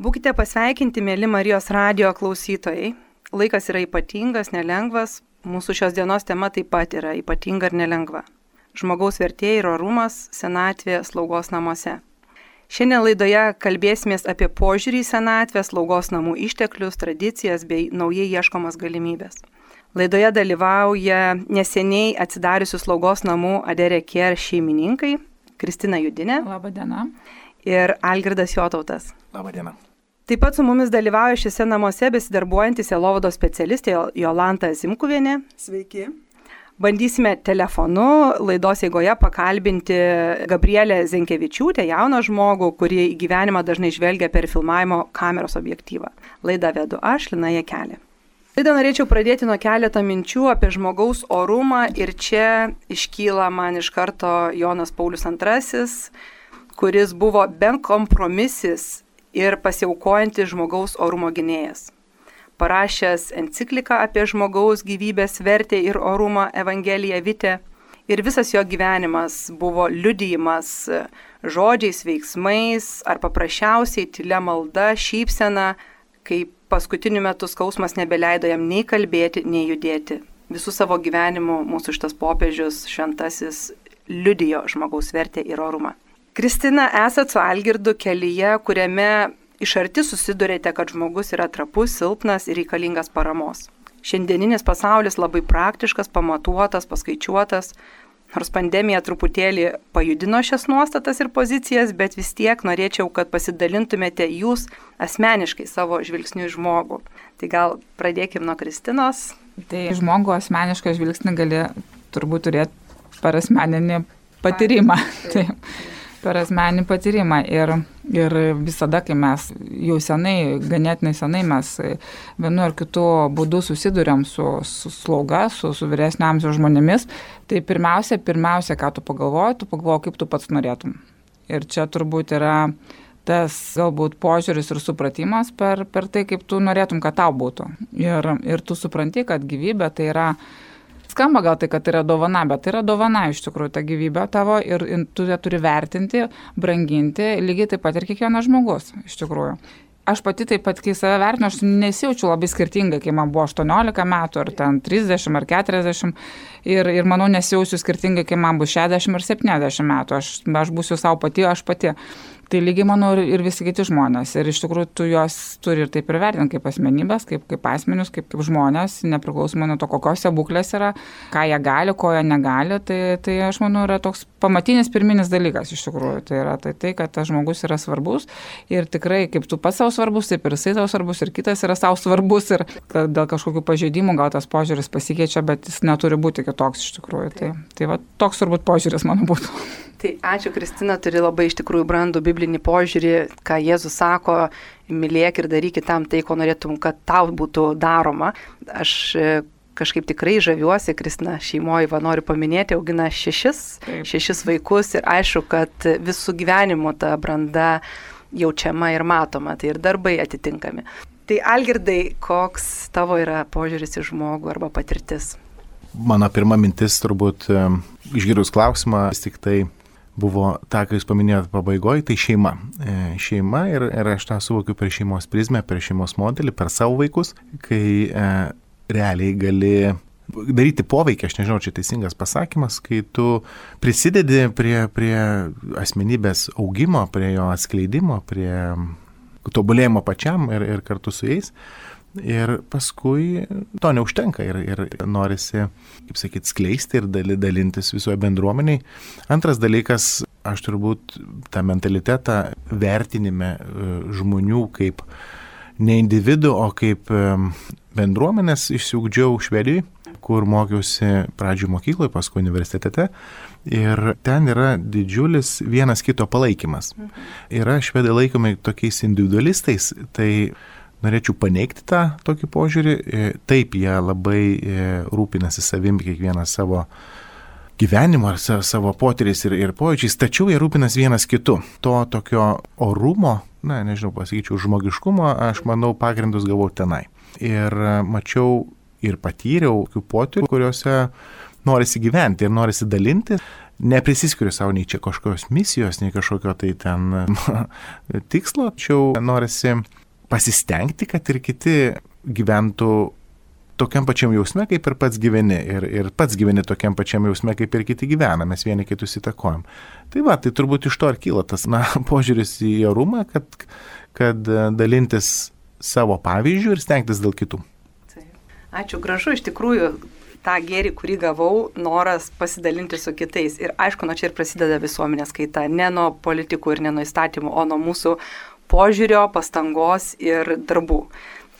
Būkite pasveikinti, mėly Marijos radio klausytojai. Laikas yra ypatingas, nelengvas. Mūsų šios dienos tema taip pat yra ypatinga ir nelengva. Žmogaus vertėjai ir orumas - senatvė slaugos namuose. Šiandien laidoje kalbėsimės apie požiūrį į senatvę, slaugos namų išteklius, tradicijas bei naujai ieškomas galimybės. Laidoje dalyvauja neseniai atsidariusių slaugos namų Aderė Kier šeimininkai - Kristina Judinė. Labadiena. Ir Algirdas Jotautas. Labadiena. Taip pat su mumis dalyvauja šiuose namuose besidarbuojantis Elovados specialistė Jolanta Zimkuvienė. Sveiki. Bandysime telefonu laidos eigoje pakalbinti Gabrielę Zenkevičiūtę, jauną žmogų, kuri į gyvenimą dažnai žvelgia per filmavimo kameros objektyvą. Laidą vedu aš, Lina Jekelė. Laidą norėčiau pradėti nuo keletą minčių apie žmogaus orumą ir čia iškyla man iš karto Jonas Paulius II, kuris buvo ben kompromisis ir pasiaukojantis žmogaus orumo gynėjas. Parašęs encikliką apie žmogaus gyvybės vertę ir orumą Evangeliją Vite. Ir visas jo gyvenimas buvo liudijimas žodžiais, veiksmais ar paprasčiausiai tylė malda, šypsena, kai paskutiniu metu skausmas nebeleido jam nei kalbėti, nei judėti. Visų savo gyvenimu mūsų šitas popiežius šventasis liudijo žmogaus vertę ir orumą. Kristina, esat su Algirdu kelyje, kuriame iš arti susidurėte, kad žmogus yra trapus, silpnas ir reikalingas paramos. Šiandieninis pasaulis labai praktiškas, pamatuotas, paskaičiuotas. Nors pandemija truputėlį pajudino šias nuostatas ir pozicijas, bet vis tiek norėčiau, kad pasidalintumėte jūs asmeniškai savo žvilgsnių į žmogų. Tai gal pradėkim nuo Kristinos. Tai žmogų asmenišką žvilgsnį gali turbūt turėti per asmeninį patyrimą. Taip per asmenį patyrimą. Ir, ir visada, kai mes jau senai, ganėtinai senai mes vienu ar kitu būdu susidurėm su, su slauga, su, su vyresnio amžiaus žmonėmis, tai pirmiausia, pirmiausia, ką tu pagalvoji, tu pagalvoji, kaip tu pats norėtum. Ir čia turbūt yra tas galbūt požiūris ir supratimas per, per tai, kaip tu norėtum, kad tau būtų. Ir, ir tu supranti, kad gyvybė tai yra Skamba gal tai, kad tai yra dovana, bet tai yra dovana iš tikrųjų ta gyvybė tavo ir tu ją turi vertinti, branginti, lygiai taip pat ir kiekvienas žmogus iš tikrųjų. Aš pati taip pat, kai save vertinu, aš nesijaučiu labai skirtingai, kai man buvo 18 metų, ar ten 30 ar 40, ir, ir manau nesijausiu skirtingai, kai man bus 60 ar 70 metų, aš, aš būsiu savo pati, aš pati. Tai lygiai manau ir, ir visi kiti žmonės. Ir iš tikrųjų tu juos turi ir taip ir vertinti kaip asmenybės, kaip, kaip asmenius, kaip, kaip žmonės, nepriklausomai nuo to, kokiose būklės yra, ką jie gali, ko jie negali. Tai, tai aš manau yra toks pamatinis pirminis dalykas iš tikrųjų. Tai yra tai, tai, kad tas žmogus yra svarbus ir tikrai kaip tu pats savo svarbus, taip ir jisai savo svarbus ir kitas yra savo svarbus ir dėl kažkokių pažeidimų gal tas požiūris pasikeičia, bet jis neturi būti kitoks iš tikrųjų. Tai, tai va, toks turbūt požiūris mano būtų. Tai ačiū, Kristina, turi labai iš tikrųjų brandų biblinį požiūrį, ką Jėzus sako, mylėk ir daryk tam tai, ko norėtum, kad tau būtų daroma. Aš e, kažkaip tikrai žaviuosi, Kristina šeimoje, va noriu paminėti, augina šešis, Taip. šešis vaikus ir aišku, kad visų gyvenimo ta branda jaučiama ir matoma, tai ir darbai atitinkami. Tai Algirdai, koks tavo yra požiūris į žmogų arba patirtis? Mano pirma mintis turbūt e, išgirdus klausimą, vis tik tai buvo tą, ką jūs paminėjote pabaigoje, tai šeima. E, šeima ir, ir aš tą suvokiu per šeimos prizmę, per šeimos modelį, per savo vaikus, kai e, realiai gali daryti poveikį, aš nežinau, čia teisingas pasakymas, kai tu prisidedi prie, prie asmenybės augimo, prie jo atskleidimo, prie tobulėjimo pačiam ir, ir kartu su jais. Ir paskui to neužtenka ir, ir norisi, kaip sakyt, skleisti ir dalintis visoje bendruomeniai. Antras dalykas, aš turbūt tą mentalitetą vertinime e, žmonių kaip ne individų, o kaip e, bendruomenės išsiugdžiau Švedijoje, kur mokiausi pradžių mokykloje, paskui universitete. Ir ten yra didžiulis vienas kito palaikymas. Mhm. Yra švedai laikomi tokiais individualistais, tai norėčiau paneigti tą tokį požiūrį. E, taip, jie labai e, rūpinasi savim kiekvieną savo gyvenimą ar savo potyriais ir, ir pojūčiais, tačiau jie rūpinasi vienas kitu. To tokio orumo, na, nežinau, pasakyčiau, žmogiškumo, aš manau, pagrindus gavau tenai. Ir e, mačiau ir patyriau tokių potyrių, kuriuose norisi gyventi ir norisi dalinti. neprisiskiriu savo nei čia kažkokios misijos, nei kažkokio tai ten tikslo, tačiau norisi pasistengti, kad ir kiti gyventų tokiam pačiam jausme, kaip ir pats gyveni. Ir, ir pats gyveni tokiam pačiam jausme, kaip ir kiti gyvena. Mes vieni kitus įtakojam. Tai va, tai turbūt iš to ir kyla tas, na, požiūris į jarumą, kad, kad dalintis savo pavyzdžių ir stengtis dėl kitų. Ačiū, gražu, iš tikrųjų, tą gėrį, kurį gavau, noras pasidalinti su kitais. Ir aišku, nuo čia ir prasideda visuomenės kaita. Ne nuo politikų ir ne nuo įstatymų, o nuo mūsų požiūrio, pastangos ir darbų.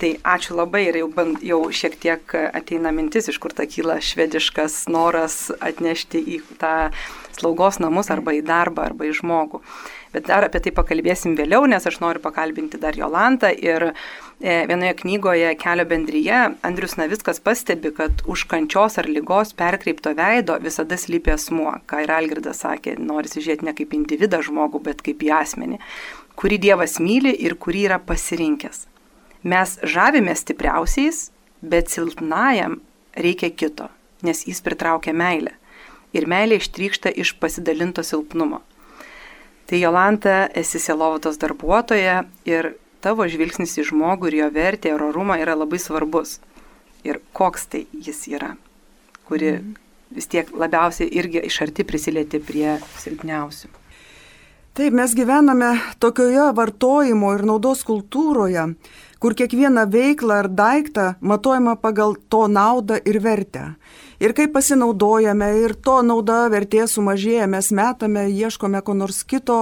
Tai ačiū labai ir jau, band, jau šiek tiek ateina mintis, iš kur ta kyla švediškas noras atnešti į tą slaugos namus arba į darbą arba į žmogų. Bet dar apie tai pakalbėsim vėliau, nes aš noriu pakalbinti dar Jolantą ir e, vienoje knygoje Kelio bendryje Andrius Navickas pastebi, kad už kančios ar lygos perkreipto veido visada slypi asmuo, ką ir Algirdas sakė, nori žiūrėti ne kaip individą žmogų, bet kaip į asmenį, kurį Dievas myli ir kurį yra pasirinkęs. Mes žavimės stipriausiais, bet silpnajam reikia kito, nes jis pritraukia meilę. Ir meilė ištrykšta iš pasidalinto silpnumo. Tai Jolanta, esi selovatos darbuotoja ir tavo žvilgsnis į žmogų ir jo vertę ir orumą yra labai svarbus. Ir koks tai jis yra, kuri mhm. vis tiek labiausiai irgi iš arti prisilieti prie silpniausių. Taip, mes gyvename tokioje vartojimo ir naudos kultūroje, kur kiekviena veikla ar daiktą matuojama pagal to naudą ir vertę. Ir kai pasinaudojame ir to nauda vertė sumažėja, mes metame, ieškome ko nors kito,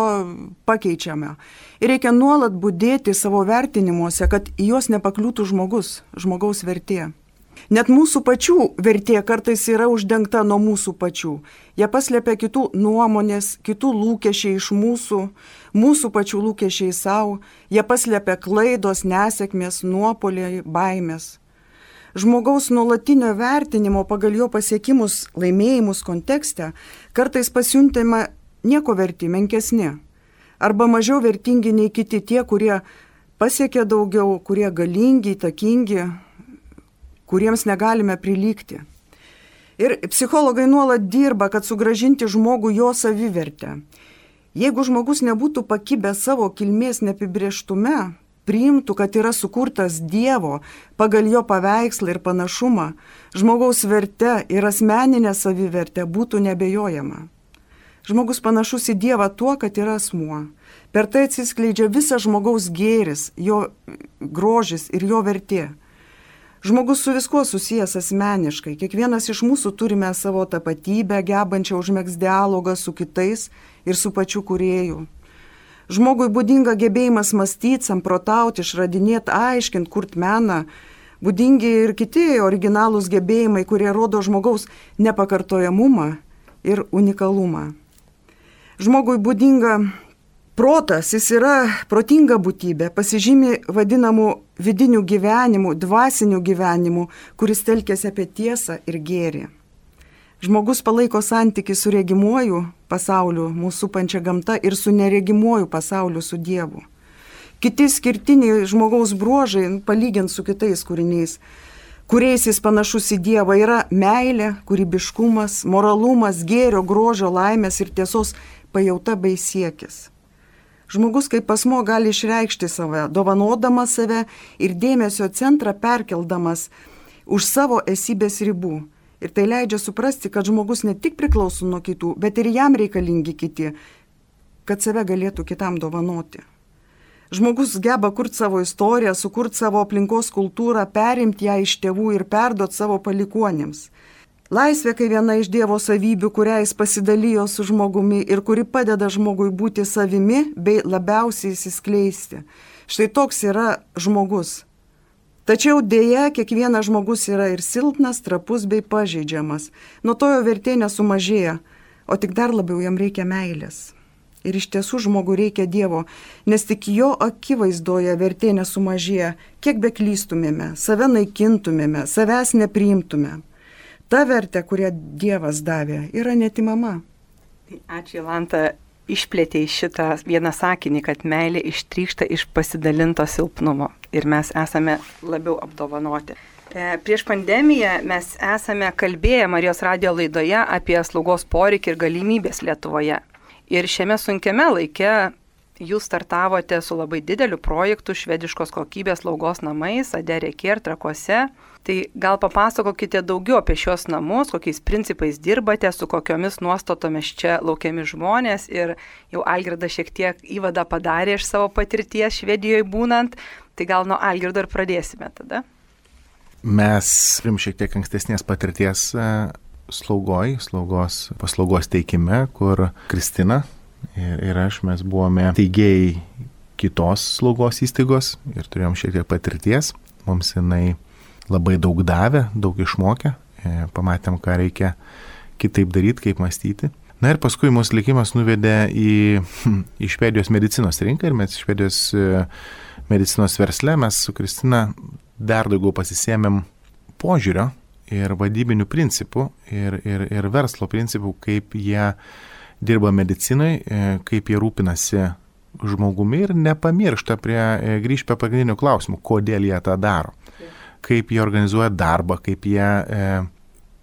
pakeičiame. Ir reikia nuolat būdėti savo vertinimuose, kad į juos nepakliūtų žmogus, žmogaus vertė. Net mūsų pačių vertė kartais yra uždengta nuo mūsų pačių. Jie paslėpia kitų nuomonės, kitų lūkesčiai iš mūsų, mūsų pačių lūkesčiai savo, jie paslėpia klaidos, nesėkmės, nuopoliai, baimės. Žmogaus nuolatinio vertinimo pagal jo pasiekimus, laimėjimus kontekste kartais pasiuntėme nieko verti, menkesni. Arba mažiau vertingi nei kiti tie, kurie pasiekia daugiau, kurie galingi, įtakingi, kuriems negalime prilygti. Ir psichologai nuolat dirba, kad sugražinti žmogų jo savivertę. Jeigu žmogus nebūtų pakibęs savo kilmės neapibrieštume, priimtų, kad yra sukurtas Dievo pagal jo paveikslą ir panašumą, žmogaus verte ir asmeninė savivertė būtų nebejojama. Žmogus panašus į Dievą tuo, kad yra asmuo. Per tai atsiskleidžia visas žmogaus gėris, jo grožis ir jo vertė. Žmogus su viskuo susijęs asmeniškai. Kiekvienas iš mūsų turime savo tapatybę, gebančią užmėgs dialogą su kitais ir su pačiu kurėju. Žmogui būdinga gebėjimas mąstyti, samprotauti, išradinėti, aiškinti, kurt meną. Būdingi ir kiti originalūs gebėjimai, kurie rodo žmogaus nepakartojamumą ir unikalumą. Žmogui būdinga Protas, jis yra protinga būtybė, pasižymi vadinamų vidinių gyvenimų, dvasinių gyvenimų, kuris telkėsi apie tiesą ir gėrį. Žmogus palaiko santyki su regimuoju pasauliu, mūsų pančia gamta ir su neregimuoju pasauliu, su Dievu. Kiti skirtiniai žmogaus bruožai, palygint su kitais kūriniais, kuriais jis panašus į Dievą, yra meilė, kūrybiškumas, moralumas, gėrio, grožio, laimės ir tiesos pajauta bei siekis. Žmogus kaip asmo gali išreikšti save, dovanodamas save ir dėmesio centrą perkeldamas už savo esybės ribų. Ir tai leidžia suprasti, kad žmogus ne tik priklauso nuo kitų, bet ir jam reikalingi kiti, kad save galėtų kitam dovanoti. Žmogus geba kurti savo istoriją, sukurti savo aplinkos kultūrą, perimti ją iš tėvų ir perduoti savo palikuonėms. Laisvė kaip viena iš Dievo savybių, kurią jis pasidalijo su žmogumi ir kuri padeda žmogui būti savimi bei labiausiai įsiskleisti. Štai toks yra žmogus. Tačiau dėja, kiekvienas žmogus yra ir silpnas, trapus bei pažeidžiamas. Nuo to jo vertė nesumažėja, o tik dar labiau jam reikia meilės. Ir iš tiesų žmogui reikia Dievo, nes tik jo akivaizdoje vertė nesumažėja, kiek beklystumėme, save naikintumėme, savęs nepriimtumėme ta vertė, kurią Dievas davė, yra netimama. Tai ačiū, Lanta. išplėtė į šitą vieną sakinį, kad meilė ištrykšta iš pasidalinto silpnumo ir mes esame labiau apdovanoti. E, prieš pandemiją mes esame kalbėję Marijos radio laidoje apie slaugos poreikį ir galimybės Lietuvoje. Ir šiame sunkiame laike jūs startavote su labai dideliu projektu švediškos kokybės slaugos namais, Aderekė ir Trakuose. Tai gal papasakokite daugiau apie šios namus, kokiais principais dirbate, su kokiomis nuostatomis čia laukiami žmonės ir jau Algirdas šiek tiek įvadą padarė iš savo patirties Švedijoje būnant, tai gal nuo Algirdo ir pradėsime tada. Mes turim šiek tiek ankstesnės patirties e, slaugoj, slaugos paslaugos teikime, kur Kristina ir, ir aš mes buvome teigėjai kitos slaugos įstaigos ir turėjom šiek tiek patirties. Mums jinai labai daug davė, daug išmokė, e, pamatėm, ką reikia kitaip daryti, kaip mąstyti. Na ir paskui mūsų likimas nuvedė į, į Švedijos medicinos rinką ir mes Švedijos e, medicinos versle mes su Kristina dar daugiau pasisėmėm požiūrio ir vadybinių principų ir, ir, ir verslo principų, kaip jie dirba medicinai, e, kaip jie rūpinasi žmogumi ir nepamiršta prie, grįžti prie pagrindinių klausimų, kodėl jie tą daro kaip jie organizuoja darbą, kaip jie e,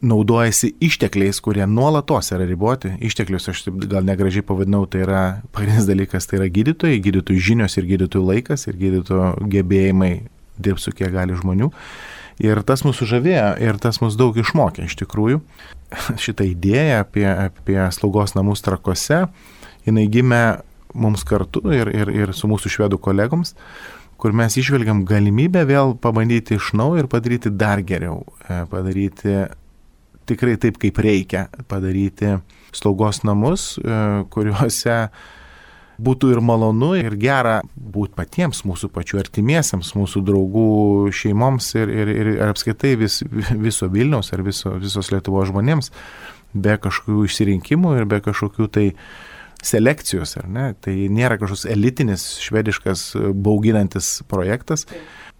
naudojasi ištekliais, kurie nuolatos yra riboti. Išteklius aš taip gal negražiai pavadinau, tai yra pagrindinis dalykas, tai yra gydytojai, gydytojų žinios ir gydytojų laikas ir gydytojų gebėjimai dirbti su kiek gali žmonių. Ir tas mūsų žavėjo ir tas mus daug išmokė iš tikrųjų. Šitą idėją apie, apie slaugos namus trakose, jinai gimė mums kartu ir, ir, ir su mūsų švedų kolegoms kur mes išvelgiam galimybę vėl pabandyti iš naujo ir padaryti dar geriau, e, padaryti tikrai taip, kaip reikia, padaryti slaugos namus, e, kuriuose būtų ir malonu, ir gera būti patiems mūsų pačių artimiesiams, mūsų draugų šeimoms ir, ir, ir apskaitai vis, viso Vilniaus ar viso, visos Lietuvos žmonėms, be kažkokių išsirinkimų ir be kažkokių tai selekcijos, ar ne? Tai nėra kažkoks elitinis, švediškas, bauginantis projektas.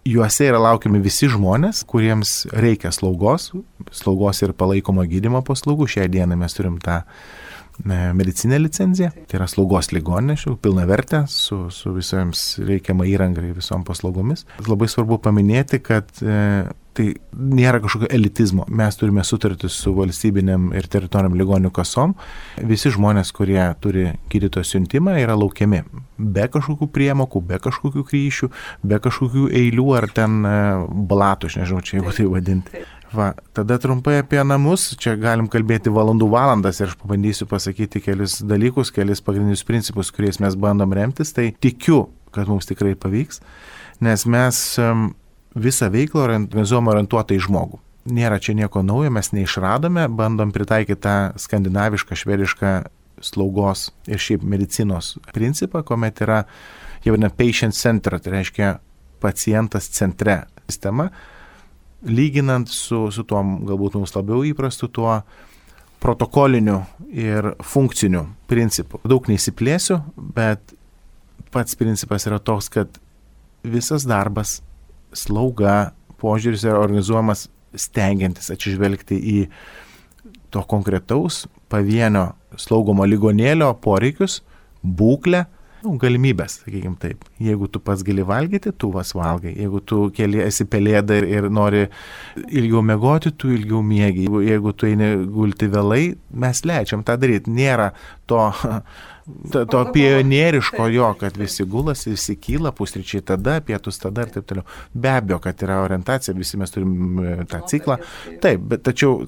Juose yra laukiami visi žmonės, kuriems reikia slaugos, slaugos ir palaikomo gydimo paslaugų. Šią dieną mes turim tą medicinę licenciją, tai yra slaugos ligoninė, pilna vertė su, su visiems reikiamą įrangą ir visom paslaugomis. Labai svarbu paminėti, kad e, tai nėra kažkokio elitizmo. Mes turime sutartį su valstybinėm ir teritoriniam ligonių kasom. Visi žmonės, kurie turi gydytojo siuntimą, yra laukiami. Be kažkokių priemokų, be kažkokių kryšių, be kažkokių eilių ar ten e, blatų, aš nežinau, čia jeigu tai vadinti. Va, tada trumpai apie namus, čia galim kalbėti valandų valandas ir aš pabandysiu pasakyti kelius dalykus, kelius pagrindinius principus, kuriais mes bandom remtis, tai tikiu, kad mums tikrai pavyks, nes mes visą veiklą organizuojam orientuotą į žmogų. Nėra čia nieko naujo, mes neišradome, bandom pritaikyti tą skandinavišką, švedišką slaugos ir šiaip medicinos principą, kuomet yra jau vadinama patient center, tai reiškia pacientas centre sistema, lyginant su, su tuo galbūt mums labiau įprastu tuo protokoliniu ir funkciniu principu. Daug neįsiplėsiu, bet pats principas yra toks, kad visas darbas slauga, požiūris yra organizuojamas stengiantis atsižvelgti į to konkretaus pavienio slaugomo ligonėlio poreikius, būklę, nu, galimybės, sakykime taip. Jeigu tu pats gali valgyti, tu vas valgai. Jeigu tu keli esi pelėda ir, ir nori ilgiau mėgoti, tu ilgiau mėgi. Jeigu, jeigu tu eini gulti vėlai, mes leidžiam tą daryti. Nėra to to, to pionieriško jo, kad visi gulasi, visi kyla, pusryčiai tada, pietus tada ir taip toliau. Be abejo, kad yra orientacija, visi mes turim e, tą ciklą. Taip, bet tačiau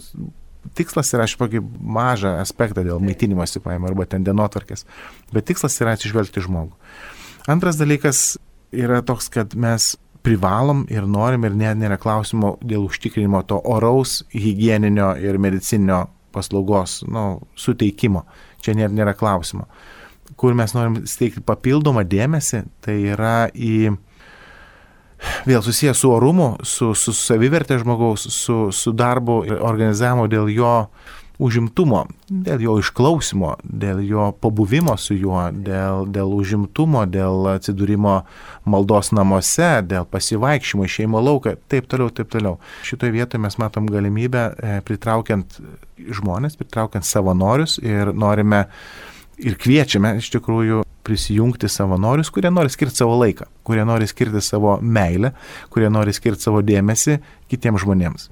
tikslas yra, aš kokį mažą aspektą dėl maitinimosi paima arba ten dienotvarkės, bet tikslas yra atsižvelgti žmogų. Antras dalykas yra toks, kad mes privalom ir norim ir net nėra klausimo dėl užtikrinimo to oraus, hygieninio ir medicinio paslaugos nu, suteikimo. Čia nėra, nėra klausimo. Kur mes norim steigti papildomą dėmesį, tai yra į vėl susijęs su orumu, su, su savivertė žmogaus, su, su darbu ir organizavimu dėl jo užimtumo, dėl jo išklausimo, dėl jo pabuvimo su juo, dėl, dėl užimtumo, dėl atsidūrimo maldos namuose, dėl pasivaikščiimo į šeimo lauką, taip toliau, taip toliau. Šitoje vietoje mes matom galimybę e, pritraukiant žmonės, pritraukiant savanorius ir norime Ir kviečiame iš tikrųjų prisijungti savanorius, kurie nori skirti savo laiką, kurie nori skirti savo meilę, kurie nori skirti savo dėmesį kitiems žmonėms.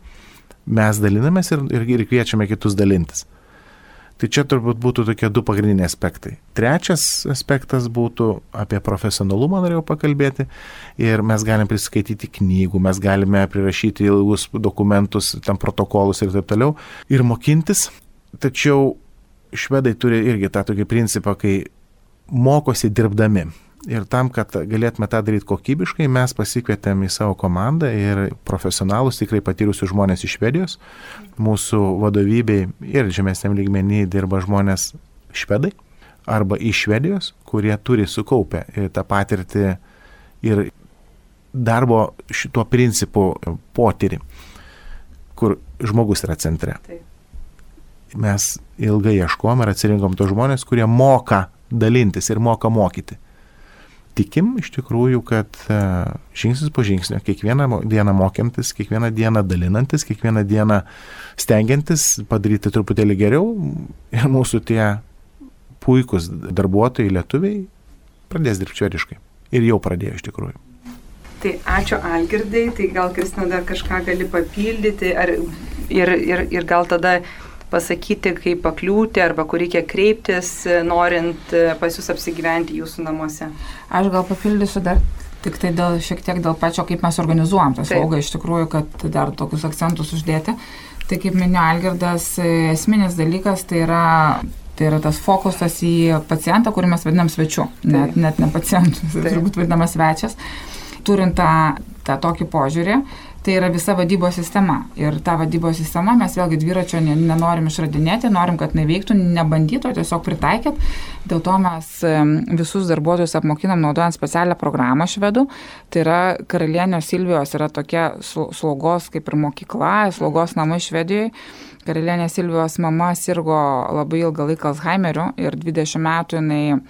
Mes dalinamės ir, ir, ir kviečiame kitus dalintis. Tai čia turbūt būtų tokie du pagrindiniai aspektai. Trečias aspektas būtų apie profesionalumą norėjau pakalbėti ir mes galim priskaityti knygų, mes galime prirašyti ilgus dokumentus, tam protokolus ir taip toliau ir mokintis. Tačiau švedai turi irgi tą tokį principą, kai mokosi dirbdami. Ir tam, kad galėtume tą daryti kokybiškai, mes pasikvietėm į savo komandą ir profesionalus, tikrai patyrusius žmonės iš Švedijos. Mūsų vadovybei ir žemesniam lygmenį dirba žmonės švedai arba iš Švedijos, kurie turi sukaupę tą patirtį ir darbo šituo principu potyrį, kur žmogus yra centre. Taip. Mes ilgai ieškom ir atsirinkom tos žmonės, kurie moka dalintis ir moka mokyti tikim iš tikrųjų, kad e, žingsnis po žingsnio, kiekvieną dieną mokiantis, kiekvieną dieną dalinantis, kiekvieną dieną stengiantis padaryti truputėlį geriau ir mūsų tie puikūs darbuotojai lietuviai pradės dirbti švediškai. Ir jau pradėjo iš tikrųjų. Tai ačiū Algirdai, tai gal Kristina dar kažką gali papildyti ar, ir, ir, ir gal tada pasakyti, kaip pakliūti arba kur reikia kreiptis, norint e, pas jūs apsigyventi jūsų namuose? Aš gal papildysiu dar tik tai dėl, šiek tiek dėl pačio, kaip mes organizuojam tą slaugą, iš tikrųjų, kad dar tokius akcentus uždėti. Tai kaip minėjo Algirdas, e, esminis dalykas tai yra Tai yra tas fokusas į pacientą, kurį mes vadinam svečiu, net, net ne pacientu, turbūt vadinamas svečias. Turint tą, tą tokį požiūrį, tai yra visa vadybos sistema. Ir tą vadybos sistemą mes vėlgi dviračio nenorim išradinėti, norim, kad neveiktų, nebandytų, tiesiog pritaikyti. Dėl to mes visus darbuotojus apmokinam naudojant specialią programą švedų. Tai yra karalienio Silvijos yra tokia slaugos kaip ir mokykla, slaugos namai Švedijoje. Karalienė Silvijos mama sirgo labai ilgą laiką Alzheimeriu ir 20 metų jinai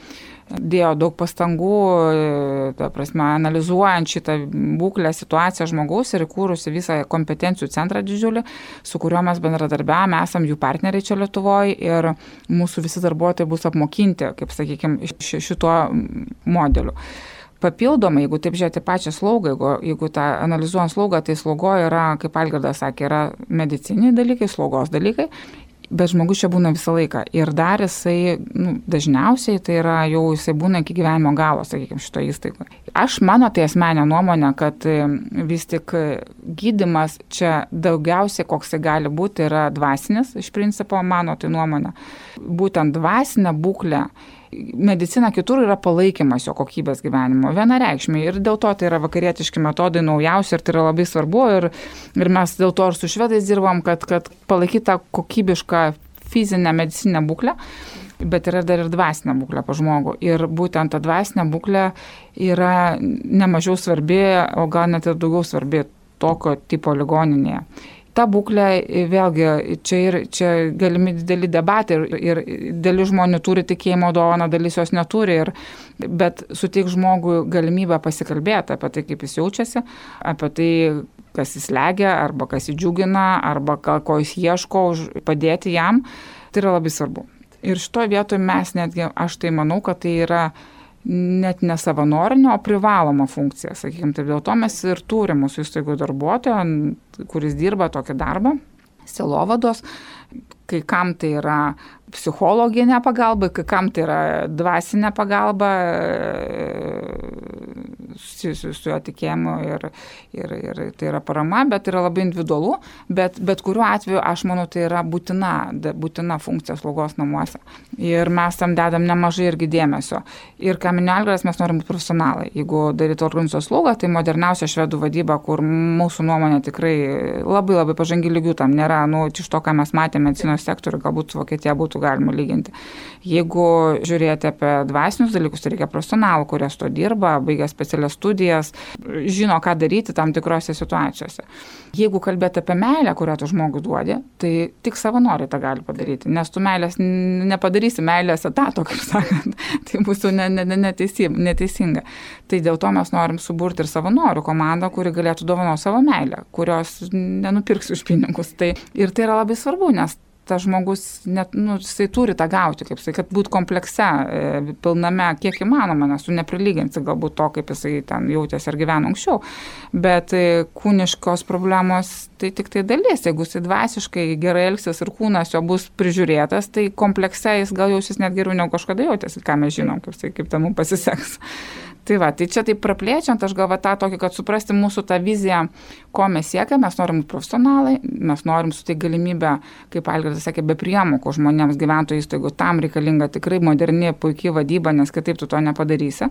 dėjo daug pastangų, e, ta prasme, analizuojant šitą būklę, situaciją žmogaus ir įkūrusi visą kompetencijų centrą didžiulį, su kuriuo mes bendradarbiavame, esam jų partneriai čia Lietuvoje ir mūsų visi darbuotojai bus apmokinti, kaip sakykime, šituo modeliu. Papildomai, jeigu taip žiūrėti pačią slaugą, jeigu, jeigu tą analizuojant slaugą, tai slaugo yra, kaip Algirdas sakė, yra mediciniai dalykai, slaugos dalykai Bet žmogus čia būna visą laiką. Ir dar jisai, nu, dažniausiai tai yra jau jisai būna iki gyvenimo galo, sakykime, šito įstaigoje. Aš mano tai asmenė nuomonė, kad e, vis tik gydimas čia daugiausiai, koks tai gali būti, yra dvasinis, iš principo mano tai nuomonė. Būtent dvasinė būklė medicina kitur yra palaikymas jo kokybės gyvenimo, vienareikšmiai. Ir dėl to tai yra vakarietiški metodai naujausi ir tai yra labai svarbu. Ir, ir mes dėl to ir su švedais dirbam, kad, kad palaikytą kokybišką fizinę medicinę būklę. Bet yra dar ir dvasinė būklė pa žmogų. Ir būtent ta dvasinė būklė yra nemažiau svarbi, o gal net ir daugiau svarbi tokio tipo ligoninėje ta būklė, vėlgi, čia, ir, čia galimi dideli debatai ir, ir dalis žmonių turi tikėjimo dovaną, dalis jos neturi, ir, bet suteik žmogui galimybę pasikalbėti apie tai, kaip jis jaučiasi, apie tai, kas jis legia, arba kas jį džiugina, arba ko jis ieško, padėti jam, tai yra labai svarbu. Ir šitoje vietoje mes netgi, aš tai manau, kad tai yra net ne savanorinė, o privaloma funkcija, sakykime, tai dėl to mes ir turime mūsų įstaigų darbuotoją, kuris dirba tokį darbą, silovados, kai kam tai yra psichologinė pagalba, kai kam tai yra dvasinė pagalba susijusių su jo tikėjimu ir, ir, ir tai yra parama, bet yra labai individualu, bet, bet kuriuo atveju aš manau tai yra būtina, būtina funkcija slaugos namuose. Ir mes tam dedam nemažai irgi dėmesio. Ir ką minelgras mes norim būti profesionalai. Jeigu daryti organizacijos slaugą, tai moderniausia švedų vadyba, kur mūsų nuomonė tikrai labai labai pažangi lygių tam nėra, nu, iš to, ką mes matėme medicinos sektoriu, galbūt Vokietija būtų galima lyginti. Jeigu žiūrėti apie dvasinius dalykus, tai reikia profesionalų, kurie su to dirba, baigia specialias studijas, žino, ką daryti tam tikrose situacijose. Jeigu kalbėti apie meilę, kurią tu žmogui duodi, tai tik savanoriai tą gali padaryti, nes tu meilės nepadarysi meilės etato, kaip sakant, tai būtų neteisinga. Tai dėl to mes norim suburti ir savanorių komandą, kuri galėtų dovanoti savo meilę, kurios nenupirks už pinigus. Tai, ir tai yra labai svarbu, nes tas žmogus, net, nu, jisai turi tą gauti, kaip sakai, kad būt komplekse, e, pilname, kiek įmanoma, nes tu neprilyginsi galbūt to, kaip jisai ten jautėsi ar gyveno anksčiau, bet e, kūniškos problemos tai tik tai dalis, jeigu jisai dvasiškai gerai elgsis ir kūnas jo bus prižiūrėtas, tai komplekse jis gal jausis net geriau negu kažkada jautėsi, ką mes žinom, kaip, kaip ten mums pasiseks. Tai va, tai čia taip praplėčiant, aš galvoju tą tokį, kad suprasti mūsų tą viziją, ko mes siekiame, mes norim profesionalai, mes norim suteikti galimybę, kaip Algirdas sakė, be priemokų žmonėms gyventojų įstaigų, tam reikalinga tikrai moderni, puikiai vadyba, nes kitaip tu to nepadarysi.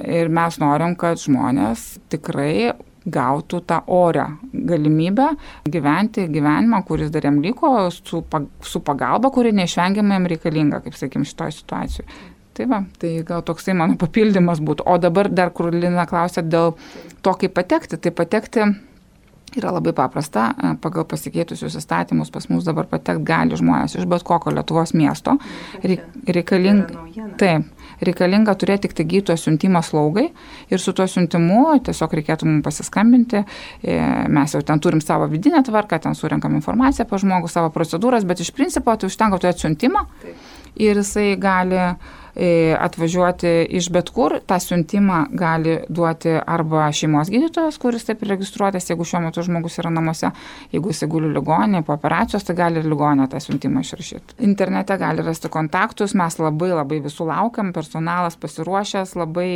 Ir mes norim, kad žmonės tikrai gautų tą orę galimybę gyventi gyvenimą, kuris dar jam liko, su, su pagalba, kuri neišvengiamai jam reikalinga, kaip sakykim, šitoje situacijoje. Tai va, tai gal toksai mano papildymas būtų. O dabar dar, kur Lina klausė dėl to, kaip patekti, tai patekti yra labai paprasta. Pagal pasikeitusius įstatymus pas mus dabar patekti gali žmonės iš bet kokio Lietuvos miesto. Reikalinga, taip, reikalinga turėti tik tai gydytojo siuntimą slaugai ir su tuo siuntimu tiesiog reikėtų mums pasiskambinti. E, mes jau ten turim savo vidinę tvarką, ten surinkam informaciją apie žmogų, savo procedūras, bet iš principo tai užtenka turėti siuntimą ir jisai gali E, atvažiuoti iš bet kur, tą siuntimą gali duoti arba šeimos gydytojas, kuris taip registruotas, jeigu šiuo metu žmogus yra namuose, jeigu jis guli ligonė, po operacijos, tai gali ir ligonė tą siuntimą išrašyti. Internete gali rasti kontaktus, mes labai labai visų laukiam, personalas pasiruošęs, labai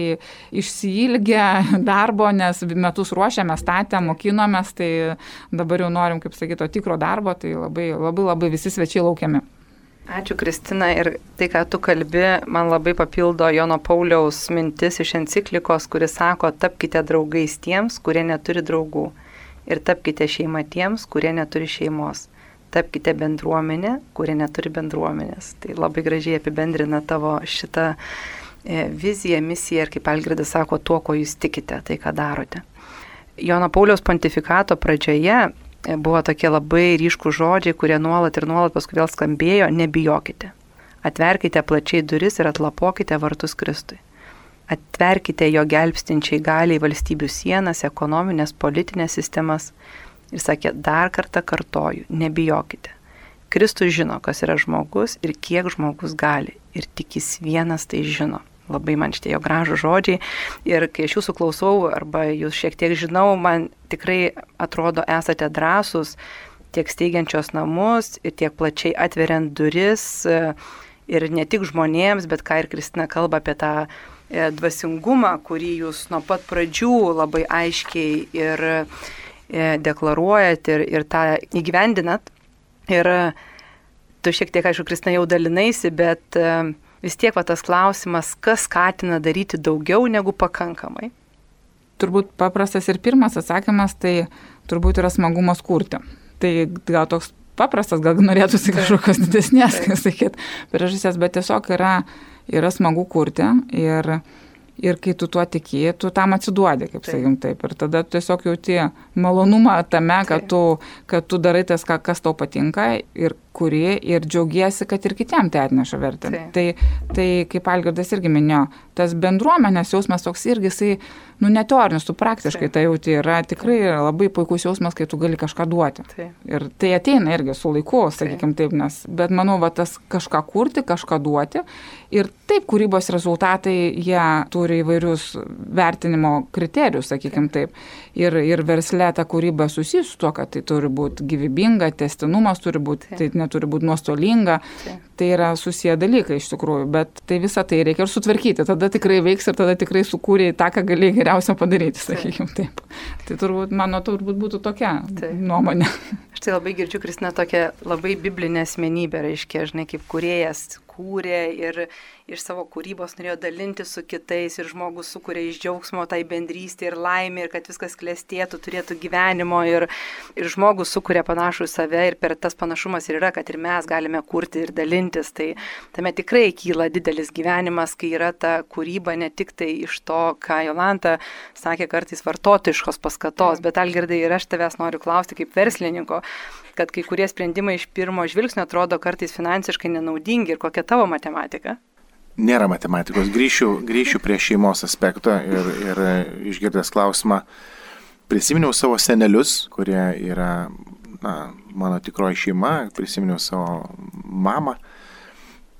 išsiilgę darbo, nes metus ruošėme, statėm, mokinomės, tai dabar jau norim, kaip sakyti, to tikro darbo, tai labai labai labai visi svečiai laukiami. Ačiū Kristina ir tai, ką tu kalbi, man labai papildo Jono Pauliaus mintis iš enciklikos, kuris sako, tapkite draugais tiems, kurie neturi draugų ir tapkite šeima tiems, kurie neturi šeimos. Tapkite bendruomenė, kurie neturi bendruomenės. Tai labai gražiai apibendrina tavo šitą e, viziją, misiją ir kaip Algirdas sako, tuo, ko jūs tikite, tai ką darote. Jono Pauliaus pontifikato pradžioje buvo tokie labai ryškų žodžiai, kurie nuolat ir nuolat paskui vėl skambėjo, nebijokite. Atverkite plačiai duris ir atlapokite vartus Kristui. Atverkite jo gelbstinčiai galiai valstybių sienas, ekonominės, politinės sistemas. Ir sakė, dar kartą kartoju, nebijokite. Kristus žino, kas yra žmogus ir kiek žmogus gali. Ir tik jis vienas tai žino. Labai man šitie jo gražų žodžiai. Ir kai aš jūsų klausau, arba jūs šiek tiek žinau, man tikrai atrodo esate drąsūs tiek steigiančios namus, ir tiek plačiai atveriant duris. Ir ne tik žmonėms, bet ką ir Kristina kalba apie tą e, dvasingumą, kurį jūs nuo pat pradžių labai aiškiai ir e, deklaruojat ir, ir tą įgyvendinat. Ir tu šiek tiek, aišku, Kristina jau dalinaisi, bet uh, vis tiek va tas klausimas, kas skatina daryti daugiau negu pakankamai. Turbūt paprastas ir pirmas atsakymas, tai turbūt yra smagumas kurti. Tai gal toks paprastas, gal norėtųsi kažkokios didesnės, kaip sakyt, priežasties, bet tiesiog yra, yra smagu kurti ir, ir kai tu tuo tiki, tu tam atsiduodi, kaip sakykim taip. Ir tada tiesiog jauti malonumą tame, kad tu, kad tu darai tas, kas tau patinka ir kuri ir džiaugiesi, kad ir kitiem tai atneša vertę. Tai. tai, kaip Algirdas irgi minėjo, tas bendruomenės jausmas toks irgi, jisai, nu, neteorinis, tu praktiškai tai jauti, yra tikrai labai puikus jausmas, kai tu gali kažką duoti. Tai. Ir tai ateina irgi su laiku, sakykime taip, nes, bet manau, va, tas kažką kurti, kažką duoti. Ir taip, kūrybos rezultatai, jie turi įvairius vertinimo kriterijus, sakykime taip. Ir, ir verslė ta kūryba susijusi su tuo, kad tai turi būti gyvybinga, testinumas turi būti. Tai neturi būti nuostolinga. Tai. tai yra susiję dalykai iš tikrųjų, bet tai visą tai reikia ir sutvarkyti. Tada tikrai veiks ir tada tikrai sukūrėjai tą, ką galėjai geriausia padaryti, sakykime taip. Tai turbūt mano turbūt būtų tokia tai. nuomonė. Aš tai labai girdžiu, Kristina, tokia labai biblinė asmenybė, reiškia, žinai, kaip kuriejas kūrė ir iš savo kūrybos norėjo dalinti su kitais ir žmogus sukuria iš džiaugsmo tai bendrystė ir laimė ir kad viskas klestėtų, turėtų gyvenimo ir, ir žmogus sukuria panašų į save ir per tas panašumas ir yra, kad ir mes galime kurti ir dalintis. Tai tame tikrai kyla didelis gyvenimas, kai yra ta kūryba ne tik tai iš to, ką Jolanta sakė kartais vartotojiškos paskatos, bet Algirdai ir aš tavęs noriu klausti kaip verslininko, kad kai kurie sprendimai iš pirmo žvilgsnio atrodo kartais finansiškai nenaudingi ir kokia tavo matematika? nėra matematikos. Grįšiu, grįšiu prie šeimos aspekto ir, ir išgirdęs klausimą, prisiminiau savo senelius, kurie yra na, mano tikroji šeima, prisiminiau savo mamą,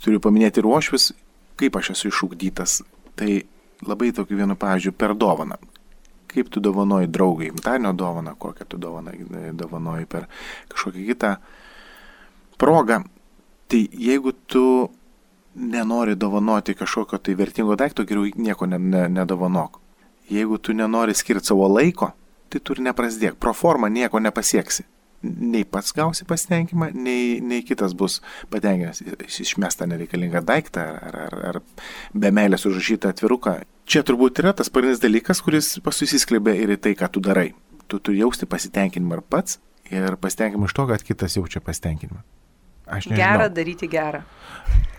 turiu paminėti ir uošvis, kaip aš esu išugdytas. Tai labai tokiu vienu pavyzdžiu per dovaną. Kaip tu dovanoji draugai, gimtadienio dovaną, kokią tu dovaną dovanoji per kažkokią kitą progą. Tai jeigu tu nenori dovanoti kažkokio tai vertingo daikto, geriau nieko ne, ne, nedovanok. Jeigu tu nenori skirti savo laiko, tai tu ir neprasidėk. Pro formą nieko nepasieksi. Nei pats gausi pasitenkinimą, nei, nei kitas bus patenkinęs. Išmestą nereikalingą daiktą ar, ar, ar be meilės užrašytą atviruką. Čia turbūt yra tas pagrindinis dalykas, kuris pasusisklebė ir į tai, ką tu darai. Tu turi jausti pasitenkinimą ir pats ir pasitenkinimą iš to, kad kitas jaučia pasitenkinimą. Aš nežinau. Gera daryti gerą.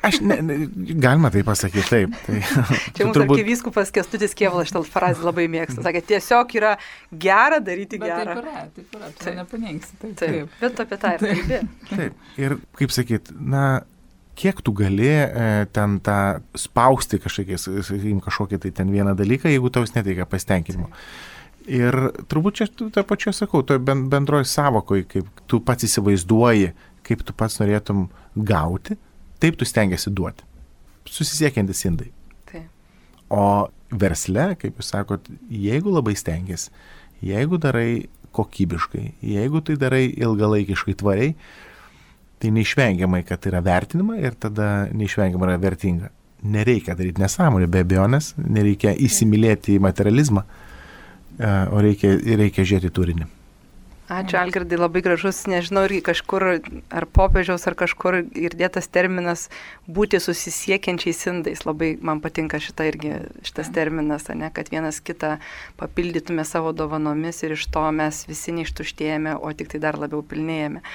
Aš ne, ne, galima tai pasakyti taip. Tai, Čia mūsų turbūt... arkivyskupas Kestutis Kievalas šitą frazę labai mėgsta. Sakė, tiesiog yra gera daryti Bet gerą. Taip yra, taip yra, tai nepaneigsi. Taip, taip. taip. Bet apie tą ir kalbė. Taip. Ir kaip sakyt, na, kiek tu gali e, ten tą spausti kažkokiais, sakykim, kažkokį tai ten vieną dalyką, jeigu tau jis neteikia pasitenkinimo. Ir turbūt čia tą pačią sakau, to bendroji savokoj, kaip tu pats įsivaizduoji, kaip tu pats norėtum gauti, taip tu stengiasi duoti. Susisiekiantis indai. Taip. O versle, kaip jūs sakot, jeigu labai stengiasi, jeigu darai kokybiškai, jeigu tai darai ilgalaikiškai tvariai, tai neišvengiamai, kad tai yra vertinima ir tada neišvengiamai yra vertinga. Nereikia daryti nesąmonę, be abejonės, nereikia įsimylėti į materializmą, e, o reikia, reikia žiūrėti turinį. Ačiū, Algirdai, labai gražus, nežinau, ir kažkur, ar popiežiaus, ar kažkur girdėtas terminas būti susisiekiančiais indais. Labai man patinka šita irgi, šitas terminas, ne, kad vienas kitą papildytume savo dovanomis ir iš to mes visi neištuštėjame, o tik tai dar labiau pilnėjame.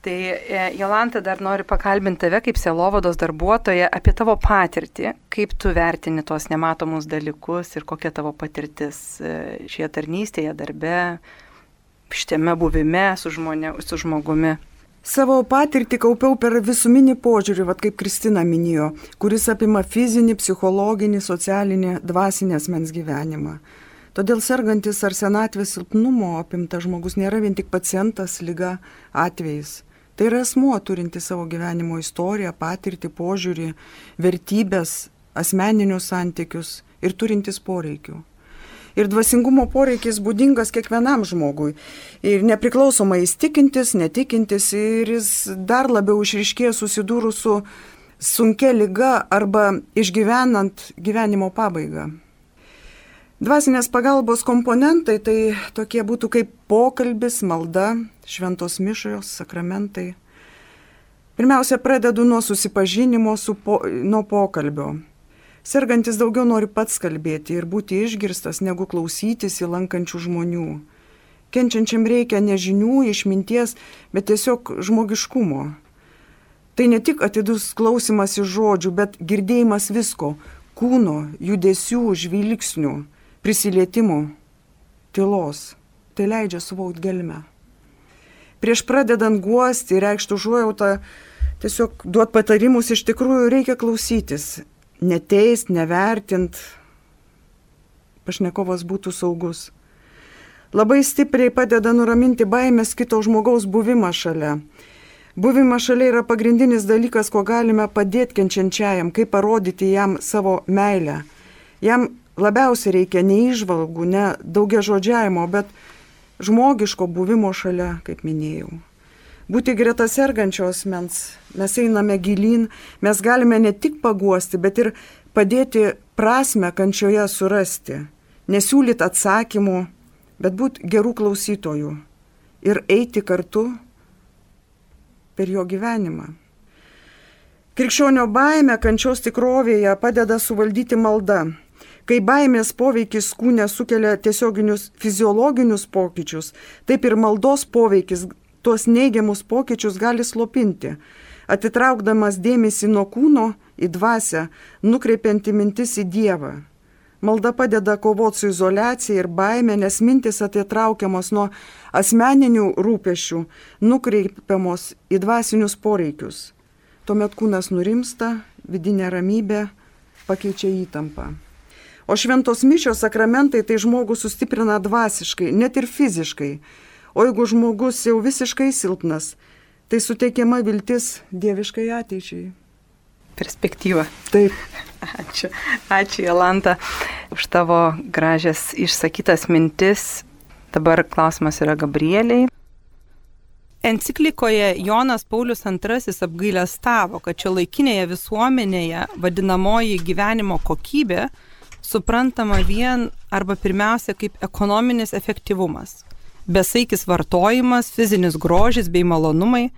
Tai e, Jolanta dar noriu pakalbinti tave kaip selovados darbuotoja apie tavo patirtį, kaip tu vertini tos nematomus dalykus ir kokia tavo patirtis e, šioje tarnystėje, darbe, šitame buvime su, žmonė, su žmogumi. Savo patirtį kaupiau per visuminį požiūrį, vad kaip Kristina minėjo, kuris apima fizinį, psichologinį, socialinį, dvasinį asmens gyvenimą. Todėl sergantis ar senatvės silpnumo apimtas žmogus nėra vien tik pacientas, lyga, atvejais. Tai yra asmuo turinti savo gyvenimo istoriją, patirtį, požiūrį, vertybės, asmeninius santykius ir turintis poreikių ir dvasingumo poreikis būdingas kiekvienam žmogui. Ir nepriklausomai jis tikintis, netikintis ir jis dar labiau išriškėjo susidūrus su sunkia lyga arba išgyvenant gyvenimo pabaigą. Dvasinės pagalbos komponentai tai tokie būtų kaip pokalbis, malda, šventos mišos, sakramentai. Pirmiausia, pradedu nuo susipažinimo su po, nuo pokalbio. Sergantis daugiau nori pats kalbėti ir būti išgirstas, negu klausytis į lankančių žmonių. Kenčiančiam reikia ne žinių, išminties, bet tiesiog žmogiškumo. Tai ne tik atidus klausimas iš žodžių, bet girdėjimas visko - kūno, judesių, žvilgsnių, prisilietimų, tylos. Tai leidžia suvokti gelmę. Prieš pradedant guosti, reikštų užuojautą, tiesiog duot patarimus, iš tikrųjų reikia klausytis, neteist, nevertint, pašnekovas būtų saugus. Labai stipriai padeda nuraminti baimės kito žmogaus buvimą šalia. Buvimas šalia yra pagrindinis dalykas, ko galime padėti kenčiančiajam, kaip parodyti jam savo meilę. Jam labiausiai reikia ne išvalgų, ne daugia žodžiavimo, bet žmogiško buvimo šalia, kaip minėjau būti greta sergančios mens. Mes einame gilin, mes galime ne tik paguosti, bet ir padėti prasme kančioje surasti. Nesiūlyti atsakymų, bet būti gerų klausytojų ir eiti kartu per jo gyvenimą. Krikščionio baime kančios tikrovėje padeda suvaldyti malda. Kai baimės poveikis kūne sukelia tiesioginius fiziologinius pokyčius, taip ir maldos poveikis tuos neigiamus pokyčius gali slopinti, atitraukdamas dėmesį nuo kūno į dvasę, nukreipianti mintis į Dievą. Malda padeda kovoti su izolacija ir baime, nes mintis atitraukiamos nuo asmeninių rūpešių, nukreipiamos į dvasinius poreikius. Tuomet kūnas nurimsta, vidinė ramybė pakeičia įtampą. O šventos mišios sakramentai tai žmogų sustiprina dvasiškai, net ir fiziškai, O jeigu žmogus jau visiškai silpnas, tai suteikiama viltis dieviškai ateičiai. Perspektyva. Taip. Ačiū. Ačiū, Jolanta, už tavo gražias išsakytas mintis. Dabar klausimas yra Gabrieliai. Enciklikoje Jonas Paulius II apgailę stavo, kad čia laikinėje visuomenėje vadinamoji gyvenimo kokybė suprantama vien arba pirmiausia kaip ekonominis efektyvumas, besaikis vartojimas, fizinis grožis bei malonumai,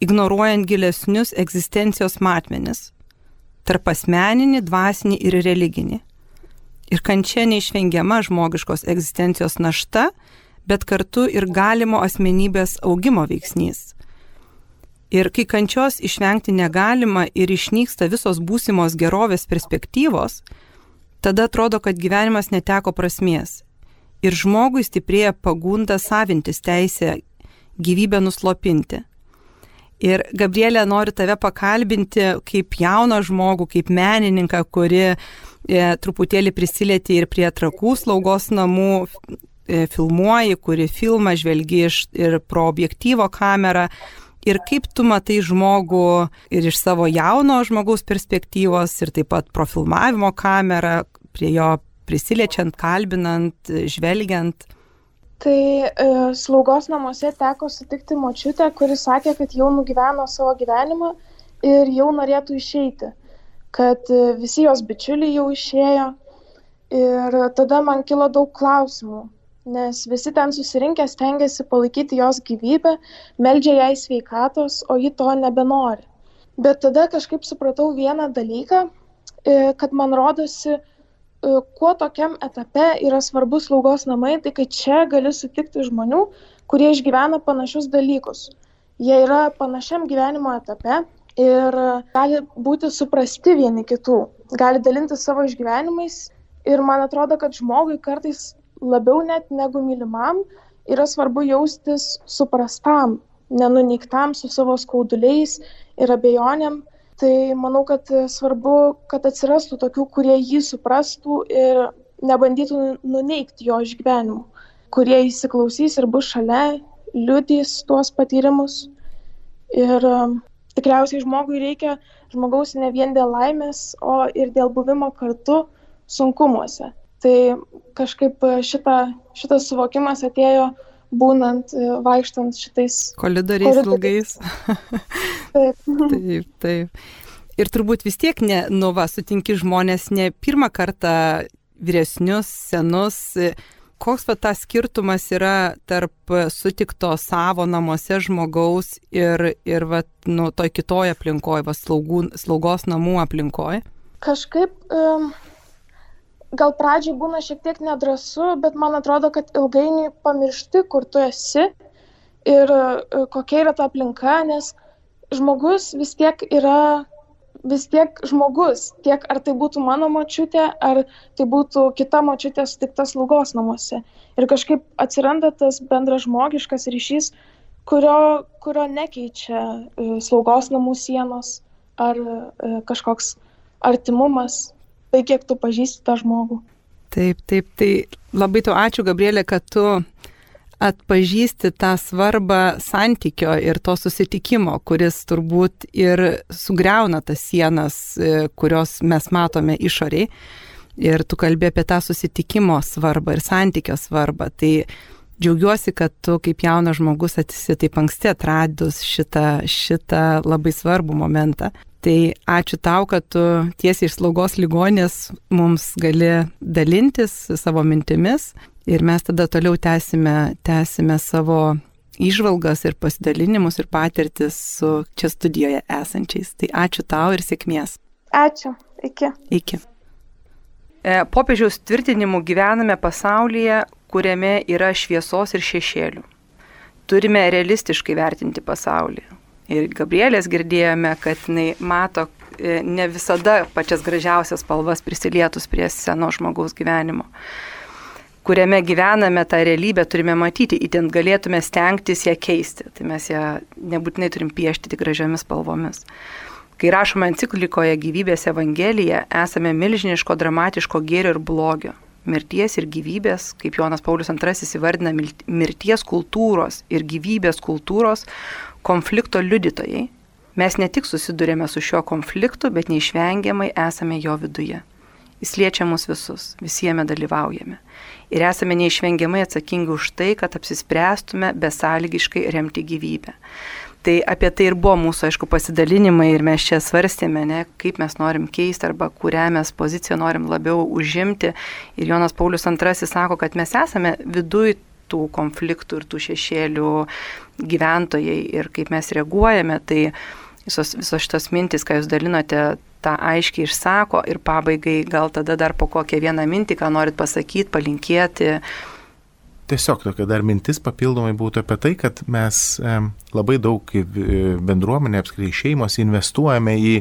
ignoruojant gilesnius egzistencijos matmenis - tarp asmeninį, dvasinį ir religinį. Ir kančia neišvengiama žmogiškos egzistencijos našta, bet kartu ir galimo asmenybės augimo veiksnys. Ir kai kančios išvengti negalima ir išnyksta visos būsimos gerovės perspektyvos, tada atrodo, kad gyvenimas neteko prasmės. Ir žmogui stiprėja pagunda savintis teisę gyvybę nuslopinti. Ir Gabrielė nori tave pakalbinti kaip jauną žmogų, kaip menininką, kuri e, truputėlį prisilieti ir prie trakų slaugos namų E, filmuoji, kuri filmą žvelgi iš ir pro objektyvo kamerą. Ir kaip tu matai žmogų ir iš savo jauno žmogaus perspektyvos, ir taip pat pro filmavimo kamerą, prie jo prisiliečiant, kalbinant, žvelgiant. Tai e, slaugos namuose teko sutikti močiutę, kuri sakė, kad jau nugyveno savo gyvenimą ir jau norėtų išeiti, kad e, visi jos bičiuliai jau išėjo. Ir tada man kilo daug klausimų nes visi ten susirinkę stengiasi palaikyti jos gyvybę, meldžia jai sveikatos, o ji to nebenori. Bet tada kažkaip supratau vieną dalyką, e, kad man rodosi, e, kuo tokiam etape yra svarbus slaugos namai, tai kad čia gali sutikti žmonių, kurie išgyvena panašius dalykus. Jie yra panašiam gyvenimo etape ir gali būti suprasti vieni kitų, gali dalinti savo išgyvenimais. Ir man atrodo, kad žmogui kartais labiau net negu mylimam yra svarbu jaustis suprastam, nenuneiktam su savo skauduliais ir abejonėm. Tai manau, kad svarbu, kad atsirastų tokių, kurie jį suprastų ir nebandytų nuneikti jo išgyvenimų, kurie įsiklausys ir bus šalia, liudys tuos patyrimus. Ir um, tikriausiai žmogui reikia žmogaus ne vien dėl laimės, o ir dėl buvimo kartu sunkumuose. Tai kažkaip e, šita, šitas suvokimas atėjo būnant, e, vaikštant šitais koridoriais ilgais. taip. taip, taip. Ir turbūt vis tiek, ne, nu va, sutinki žmonės ne pirmą kartą vyresnius, senus. Koks va tas skirtumas yra tarp sutikto savo namuose žmogaus ir, ir va, nu, toj kitoje aplinkoje, va, slaugų, slaugos namų aplinkoje? Kažkaip um, gal pradžiai būna šiek tiek nedrasu, bet man atrodo, kad ilgainiui pamiršti, kur tu esi ir e, kokia yra ta aplinka, nes žmogus vis tiek yra vis tiek žmogus, tiek ar tai būtų mano močiutė, ar tai būtų kita močiutė sutikta slaugos namuose. Ir kažkaip atsiranda tas bendražmogiškas ryšys, kurio, kurio nekeičia e, slaugos namų sienos ar e, kažkoks artimumas tai, kiek tu pažįsti tą žmogų. Taip, taip, tai labai tu ačiū, Gabrielė, kad tu atpažįsti tą svarbą santykio ir to susitikimo, kuris turbūt ir sugriauna tas sienas, e, kurios mes matome išoriai. Ir tu kalbė apie tą susitikimo svarbą ir santykio svarbą. Tai džiaugiuosi, kad tu kaip jaunas žmogus atsi taip anksti atradus šitą, šitą labai svarbų momentą. Tai ačiū tau, kad tu tiesiai iš slaugos ligonės mums gali dalintis savo mintimis ir mes tada toliau tęsime, tęsime savo išvalgas ir pasidalinimus ir patirtis su čia studijoje esančiais. Tai ačiū tau ir sėkmės. Ačiū. Iki. Iki. E, popiežiaus tvirtinimu gyvename pasaulyje, kuriame yra šviesos ir šešėlių. Turime realistiškai vertinti pasaulį ir Gabrielės girdėjome, kad jinai mato e, ne visada pačias gražiausias spalvas prisilietus prie seno žmogaus gyvenimo kuriame gyvename tą realybę, turime matyti, įtent galėtume stengtis ją keisti. Tai mes ją nebūtinai turim piešti tik gražiomis spalvomis. Kai rašome enciklikoje gyvybės evangelija, esame milžiniško dramatiško gėrio ir blogio. mirties ir gyvybės, kaip Jonas Paulius II įvardina, mirties kultūros ir gyvybės kultūros konflikto liudytojai, mes ne tik susidurėme su šiuo konfliktu, bet neišvengiamai esame jo viduje. Jis liečia mus visus, visiems dalyvaujame. Ir esame neišvengiamai atsakingi už tai, kad apsispręstume besąlygiškai remti gyvybę. Tai apie tai ir buvo mūsų, aišku, pasidalinimai ir mes čia svarstėme, ne, kaip mes norim keisti arba kurią mes poziciją norim labiau užimti. Ir Jonas Paulius II sako, kad mes esame viduj tų konfliktų ir tų šešėlių gyventojai ir kaip mes reaguojame. Tai visos, visos šitos mintis, ką jūs dalinote, tą aiškiai išsako ir pabaigai gal tada dar po kokią vieną mintį, ką norit pasakyti, palinkėti Tiesiog tokia dar mintis papildomai būtų apie tai, kad mes labai daug kaip e, bendruomenė, apskritai šeimos investuojame į,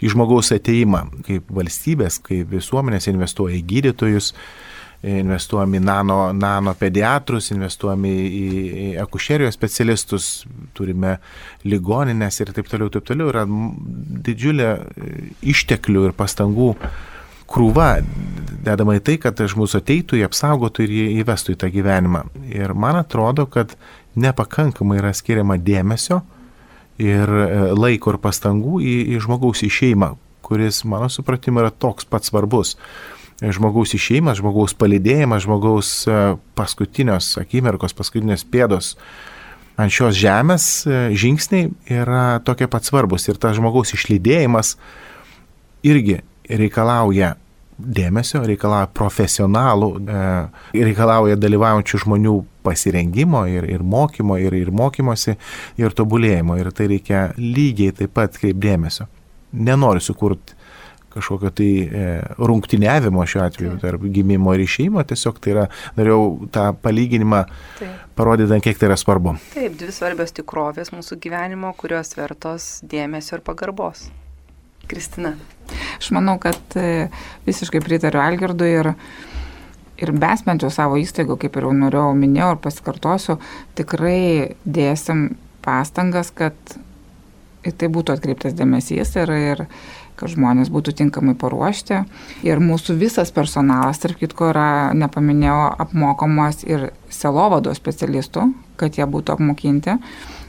į žmogaus ateimą, kaip valstybės, kaip visuomenės investuoja į gydytojus, investuojame į nano, nano pediatrus, investuojame į, į akušerijos specialistus, turime ligoninės ir taip toliau, taip toliau. Yra didžiulė e, išteklių ir pastangų krūva dedama į tai, kad žmogus ateitų, jį apsaugotų ir jį įvestų į tą gyvenimą. Ir man atrodo, kad nepakankamai yra skiriama dėmesio ir e, laiko ir pastangų į, į žmogaus išeimą, kuris, mano supratimu, yra toks pats svarbus. Žmogaus išeimas, žmogaus palidėjimas, žmogaus e, paskutinios akimirkos, paskutinės pėdos ant šios žemės e, žingsniai yra tokie pat svarbus. Ir tas žmogaus išlydėjimas irgi reikalauja dėmesio, reikalauja profesionalų, e, reikalauja dalyvaujančių žmonių pasirengimo ir, ir mokymo, ir, ir mokymosi, ir tobulėjimo. Ir tai reikia lygiai taip pat kaip dėmesio. Nenoriu sukurti kažkokio tai e, rungtiniavimo šiuo atveju tarp gimimo ir išeimo, tiesiog tai yra, norėjau tą palyginimą parodyti, kiek tai yra svarbu. Taip, dvi svarbios tikrovės mūsų gyvenimo, kurios vertos dėmesio ir pagarbos. Kristina. Aš manau, kad e, visiškai pritariu Algirdui ir, ir mes bent jau savo įstaigų, kaip ir jau norėjau minėjau ir pasikartosiu, tikrai dėsim pastangas, kad į tai būtų atkreiptas dėmesys ir, ir kad žmonės būtų tinkamai paruošti. Ir mūsų visas personalas, tarp kitko, yra, nepaminėjau, apmokomas ir selovado specialistų, kad jie būtų apmokinti.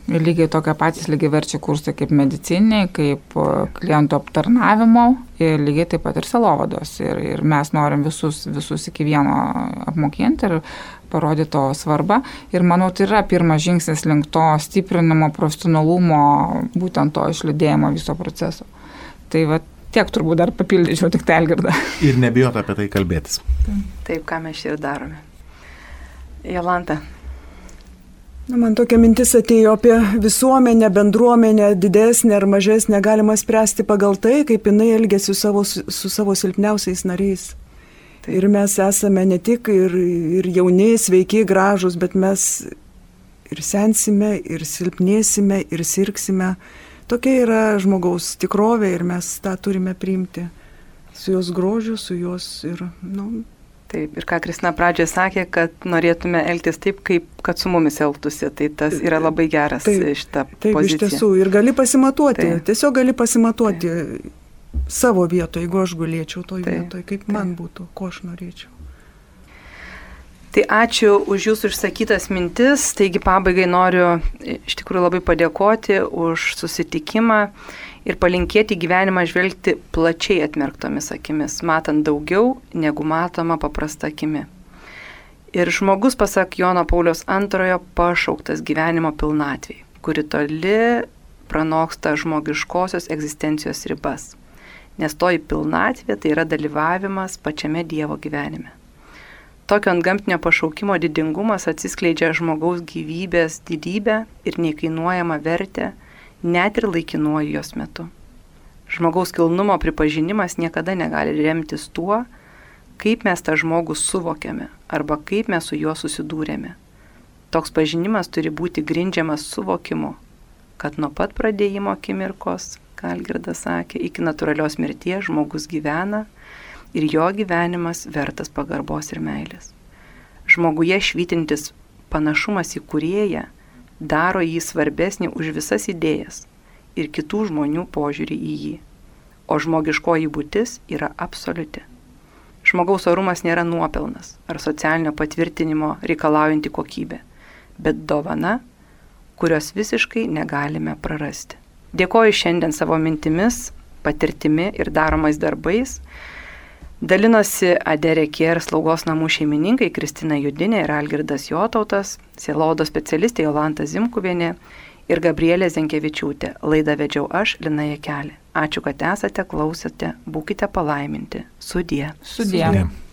Lygiai tokie patys lygiai verčia kursai kaip mediciniai, kaip e, klientų aptarnavimo ir lygiai taip pat ir selovados. Ir, ir mes norim visus, visus iki vieno apmokinti ir parodyti to svarbą. Ir manau, tai yra pirmas žingsnis link to stiprinimo profesionalumo, būtent to išlydėjimo viso proceso. Tai va tiek turbūt dar papildyčiau tik telgirdą. Ir nebijot apie tai kalbėtis. Taip, ką mes ir darome. Jolanta, Na, man tokia mintis atėjo apie visuomenę, bendruomenę, didesnę ar mažesnę, galima spręsti pagal tai, kaip jinai elgesi su savo, su savo silpniausiais nariais. Tai. Ir mes esame ne tik ir, ir jauni, sveiki, gražus, bet mes ir sensime, ir silpnėsime, ir sirksime. Tokia yra žmogaus tikrovė ir mes tą turime priimti. Su jos grožiu, su jos ir, na, nu, Taip, ir ką Kristina pradžioje sakė, kad norėtume elgtis taip, kaip kad su mumis elgtųsi, tai tas yra labai geras taip, šitą taip, pozicija. Taip, iš tiesų, ir gali pasimatuoti, taip. tiesiog gali pasimatuoti taip. savo vietoje, jeigu aš galėčiau toj vietoje, kaip taip. man būtų, ko aš norėčiau. Tai ačiū už jūsų išsakytas mintis, taigi pabaigai noriu iš tikrųjų labai padėkoti už susitikimą ir palinkėti gyvenimą žvelgti plačiai atmerktomis akimis, matant daugiau negu matoma paprasta akimi. Ir žmogus, pasak Jono Paulius II, pašauktas gyvenimo pilnatvėj, kuri toli pranoksta žmogiškosios egzistencijos ribas. Nes toji pilnatvė tai yra dalyvavimas pačiame Dievo gyvenime. Tokio antgamtinio pašaukimo didingumas atsiskleidžia žmogaus gyvybės didybę ir neįkainuojama vertė net ir laikinuoju jos metu. Žmogaus kilnumo pripažinimas niekada negali remtis tuo, kaip mes tą žmogų suvokiame arba kaip mes su juo susidūrėme. Toks pažinimas turi būti grindžiamas suvokimu, kad nuo pat pradėjimo akimirkos, Kalgirdas sakė, iki natūralios mirties žmogus gyvena ir jo gyvenimas vertas pagarbos ir meilės. Žmoguje švytintis panašumas į kurėją daro jį svarbesnį už visas idėjas ir kitų žmonių požiūrį į jį. O žmogiškoji būtis yra absoliuti. Žmogaus orumas nėra nuopelnas ar socialinio patvirtinimo reikalaujanti kokybė, bet dovana, kurios visiškai negalime prarasti. Dėkoju šiandien savo mintimis, patirtimi ir daromais darbais. Dalinosi Aderė Kier slaugos namų šeimininkai Kristina Judinė ir Algirdas Jotautas, Sielodo specialistė Jolanta Zimkuvienė ir Gabrielė Zenkevičiūtė. Laidą vedžiau aš, Lina Jekelė. Ačiū, kad esate, klausėte, būkite palaiminti. Sudie. Sudie. Sudie.